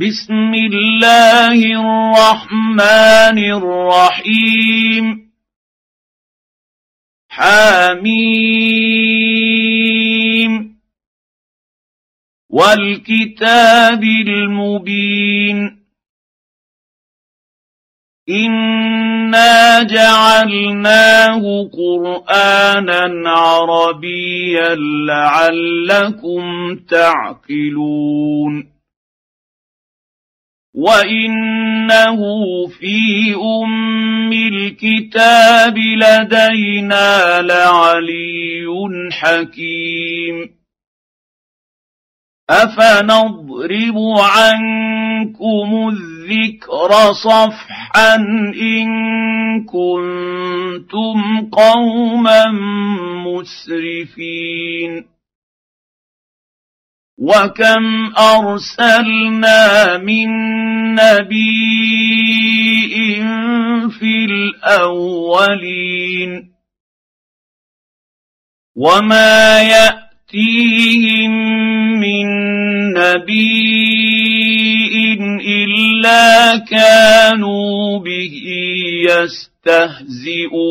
بسم الله الرحمن الرحيم حميم والكتاب المبين انا جعلناه قرانا عربيا لعلكم تعقلون وانه في ام الكتاب لدينا لعلي حكيم افنضرب عنكم الذكر صفحا ان كنتم قوما مسرفين وكم ارسلنا من نبي في الاولين وما ياتيهم من نبي الا كانوا به يستهزئون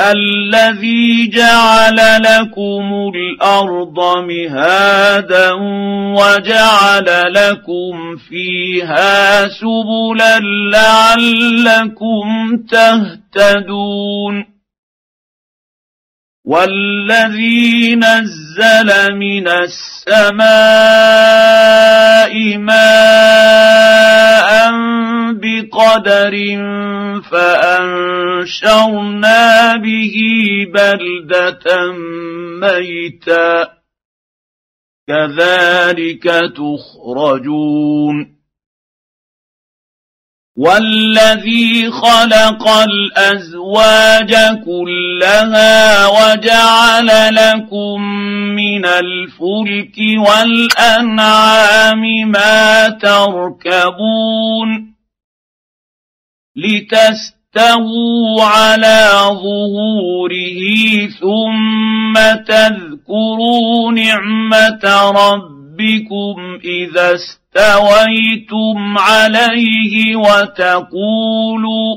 الذي جعل لكم الأرض مهادا وجعل لكم فيها سبلا لعلكم تهتدون والذي نزل من السماء ماء بقدر فانشرنا به بلده ميتا كذلك تخرجون والذي خلق الازواج كلها وجعل لكم من الفلك والانعام ما تركبون لتستووا على ظهوره ثم تذكروا نعمة ربكم إذا استويتم عليه وتقولوا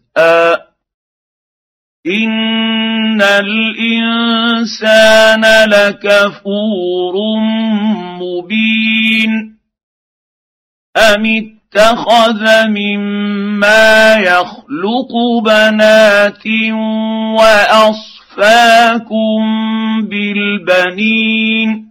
ان الانسان لكفور مبين ام اتخذ مما يخلق بنات واصفاكم بالبنين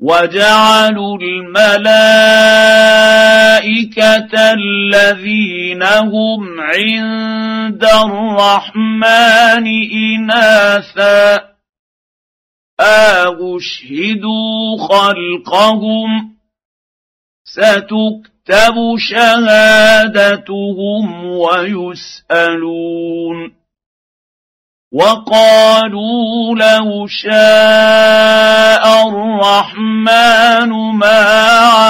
وجعلوا الملائكة الذين هم عند الرحمن إناثا. أشهدوا خلقهم؟ ستكتب شهادتهم ويسألون. وقالوا لو شاء الرحمن ما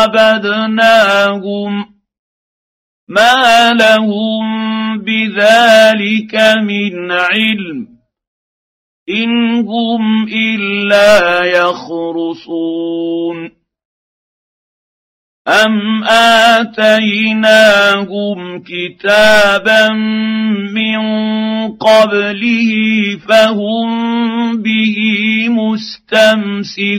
عبدناهم ما لهم بذلك من علم إن هم إلا يخرصون ام اتيناهم كتابا من قبله فهم به مستمسكون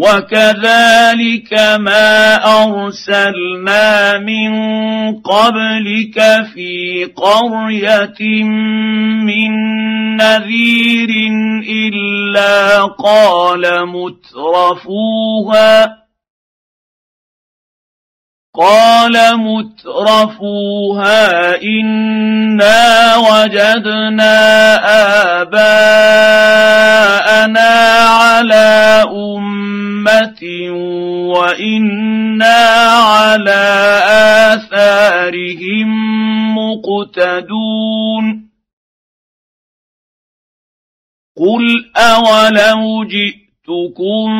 وكذلك ما ارسلنا من قبلك في قريه من نذير الا قال مترفوها قال مترفوها إنا وجدنا آباءنا على أمة وإنا على آثارهم مقتدون قل أولو جئتكم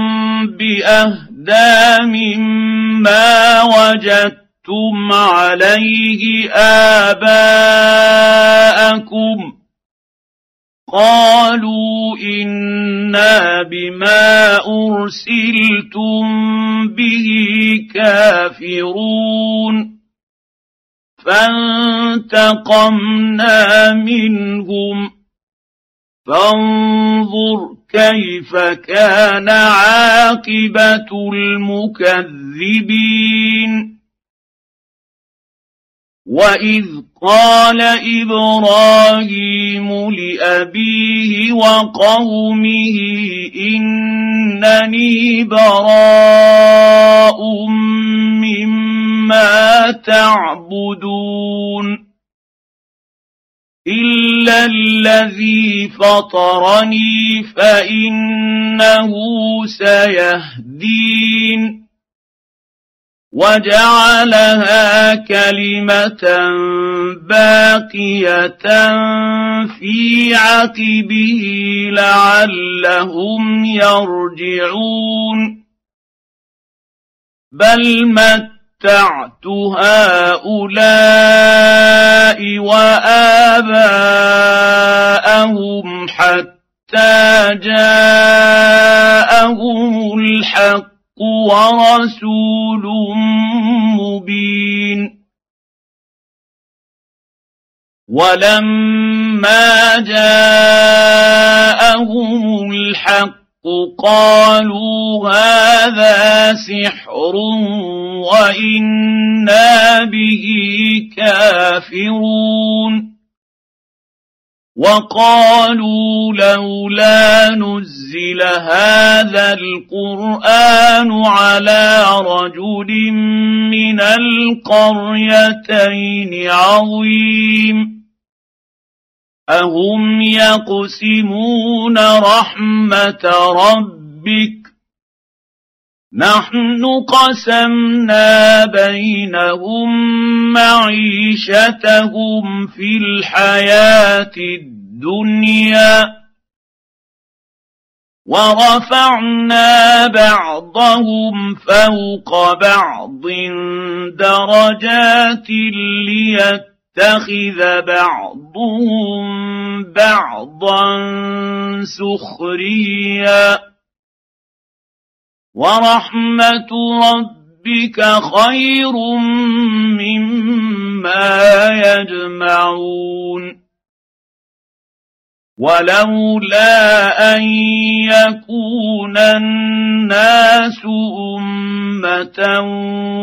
باهدى مما وجدتم عليه آباءكم قالوا إنا بما أرسلتم به كافرون فانتقمنا منهم فانظر كيف كان عاقبة المكذبين. واذ قال إبراهيم لابيه وقومه انني براء مما تعبدون. الا الذي فطرني فانه سيهدين وجعلها كلمه باقيه في عقبه لعلهم يرجعون بل مت متعت هؤلاء وآباءهم حتى جاءهم الحق ورسول مبين. ولما جاءهم الحق قالوا هذا سحر وإنا به كافرون. وقالوا لولا نزل هذا القرآن على رجل من القريتين عظيم. اهم يقسمون رحمه ربك نحن قسمنا بينهم معيشتهم في الحياة الدنيا ورفعنا بعضهم فوق بعض درجات ليت يتخذ بعضهم بعضا سخريا. ورحمة ربك خير مما يجمعون. ولولا أن يكون الناس أمة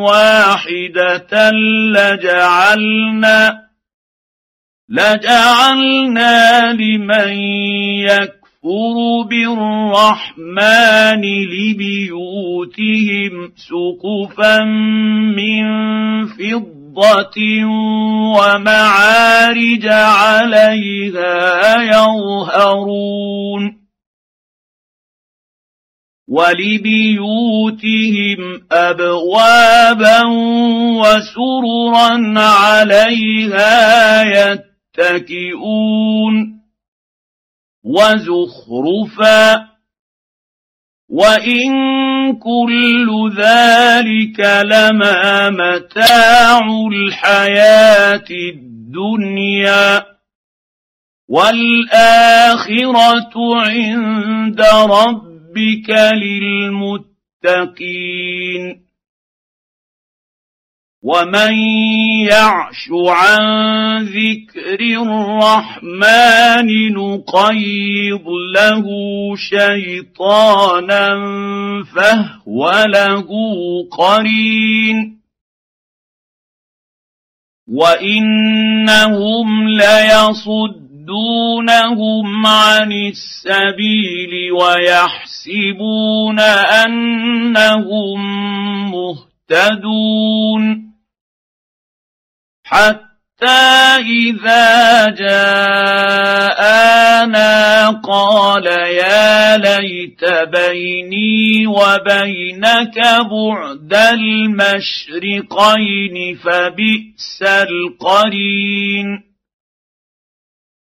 واحدة لجعلنا لجعلنا لمن يكفر بالرحمن لبيوتهم سقفا من فضة ومعارج عليها يظهرون ولبيوتهم ابوابا وسررا عليها يتكئون وزخرفا وان كل ذلك لما متاع الحياة الدنيا والاخره عند ربك للمتقين ومن يعش عن ذكر الرحمن نقيض له شيطانا فهو له قرين وانهم ليصدونهم عن السبيل ويحسبون انهم مهتدون حتى إذا جاءنا قال يا ليت بيني وبينك بعد المشرقين فبئس القرين.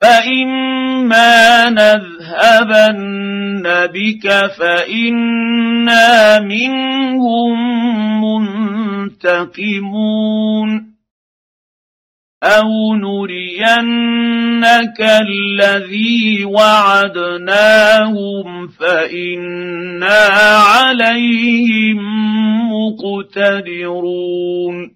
فإما نذهبن بك فإنا منهم منتقمون أو نرينك الذي وعدناهم فإنا عليهم مقتدرون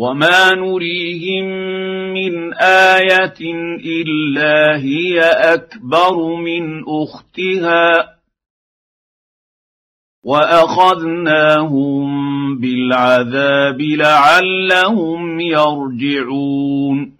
وما نريهم من إيه الا هي اكبر من اختها واخذناهم بالعذاب لعلهم يرجعون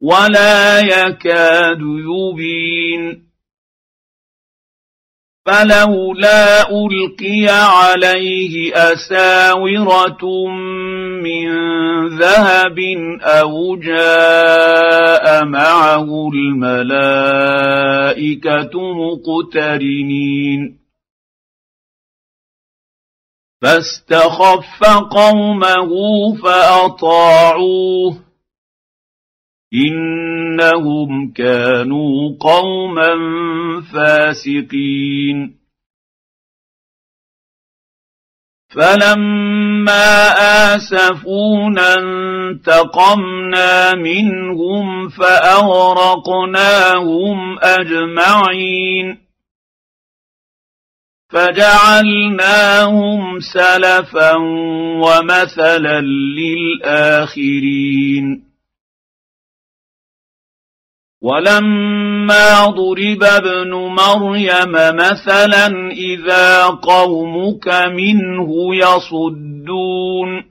ولا يكاد يبين فلولا القي عليه اساوره من ذهب أو جاء معه الملائكه مقترنين فاستخف قومه فاطاعوه إنهم كانوا قوما فاسقين. فلما آسفونا انتقمنا منهم فأغرقناهم أجمعين. فجعلناهم سلفا ومثلا للآخرين. ولما ضرب ابن مريم مثلا إذا قومك منه يصدون.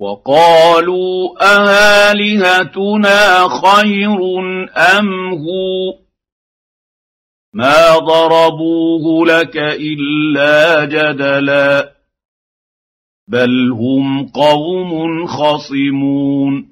وقالوا االهتنا خير أم هو؟ ما ضربوه لك إلا جدلا بل هم قوم خصمون.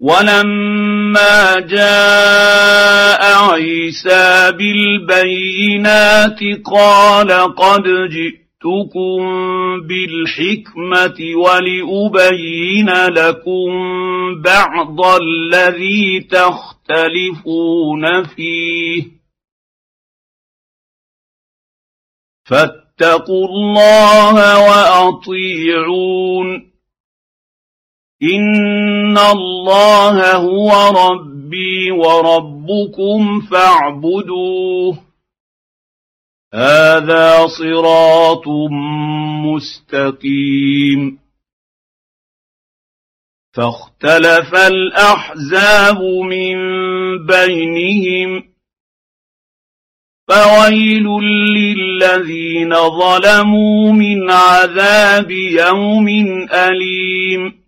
ولما جاء عيسى بالبينات قال قد جئتكم بالحكمة ولأبين لكم بعض الذي تختلفون فيه. فاتقوا الله وأطيعون. ان الله هو ربي وربكم فاعبدوه. هذا صراط مستقيم. فاختلف الاحزاب من بينهم. فويل للذين ظلموا من عذاب يوم اليم.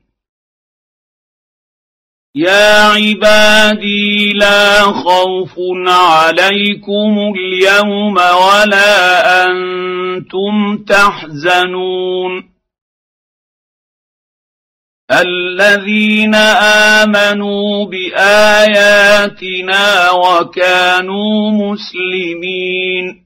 يا عبادي لا خوف عليكم اليوم ولا أنتم تحزنون الذين امنوا باياتنا وكانوا مسلمين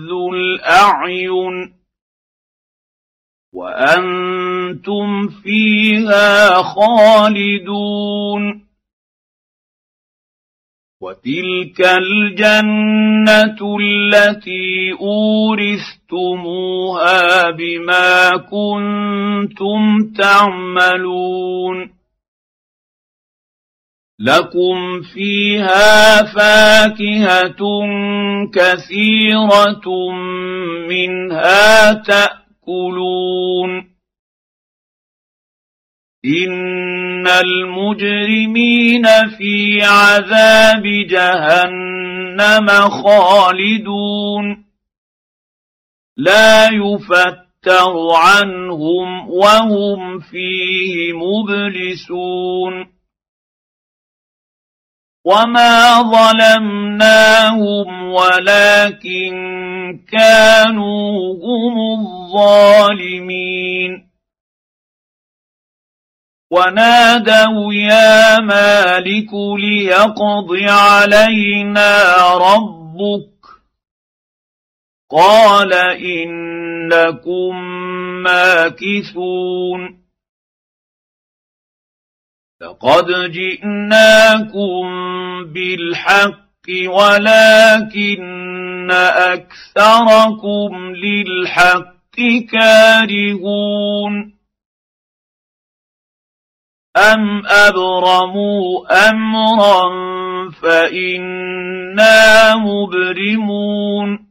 الأعين وأنتم فيها خالدون وتلك الجنة التي أورثتموها بما كنتم تعملون لكم فيها فاكهه كثيره منها تاكلون ان المجرمين في عذاب جهنم خالدون لا يفتر عنهم وهم فيه مبلسون وما ظلمناهم ولكن كانوا هم الظالمين ونادوا يا مالك ليقض علينا ربك قال انكم ماكثون لقد جئناكم بالحق ولكن أكثركم للحق كارهون. أم أبرموا أمرا فإنا مبرمون.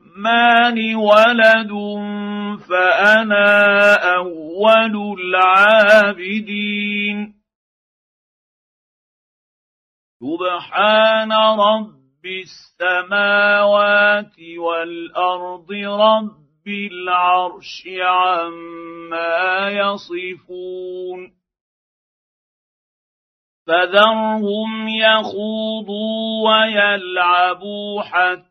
الرحمن ولد فأنا أول العابدين. سبحان رب السماوات والأرض رب العرش عما يصفون. فذرهم يخوضوا ويلعبوا حتى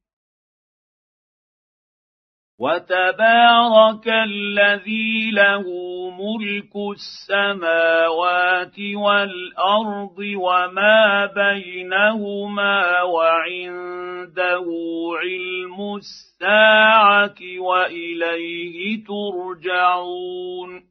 وتبارك الذي له ملك السماوات والأرض وما بينهما وعنده علم الساعة وإليه ترجعون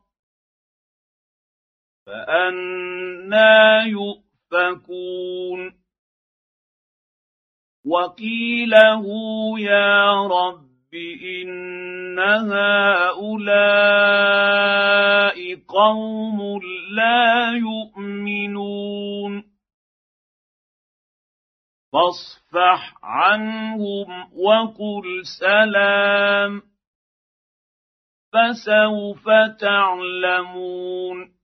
فأنا يؤفكون وقيله يا رب إن هؤلاء قوم لا يؤمنون فاصفح عنهم وقل سلام فسوف تعلمون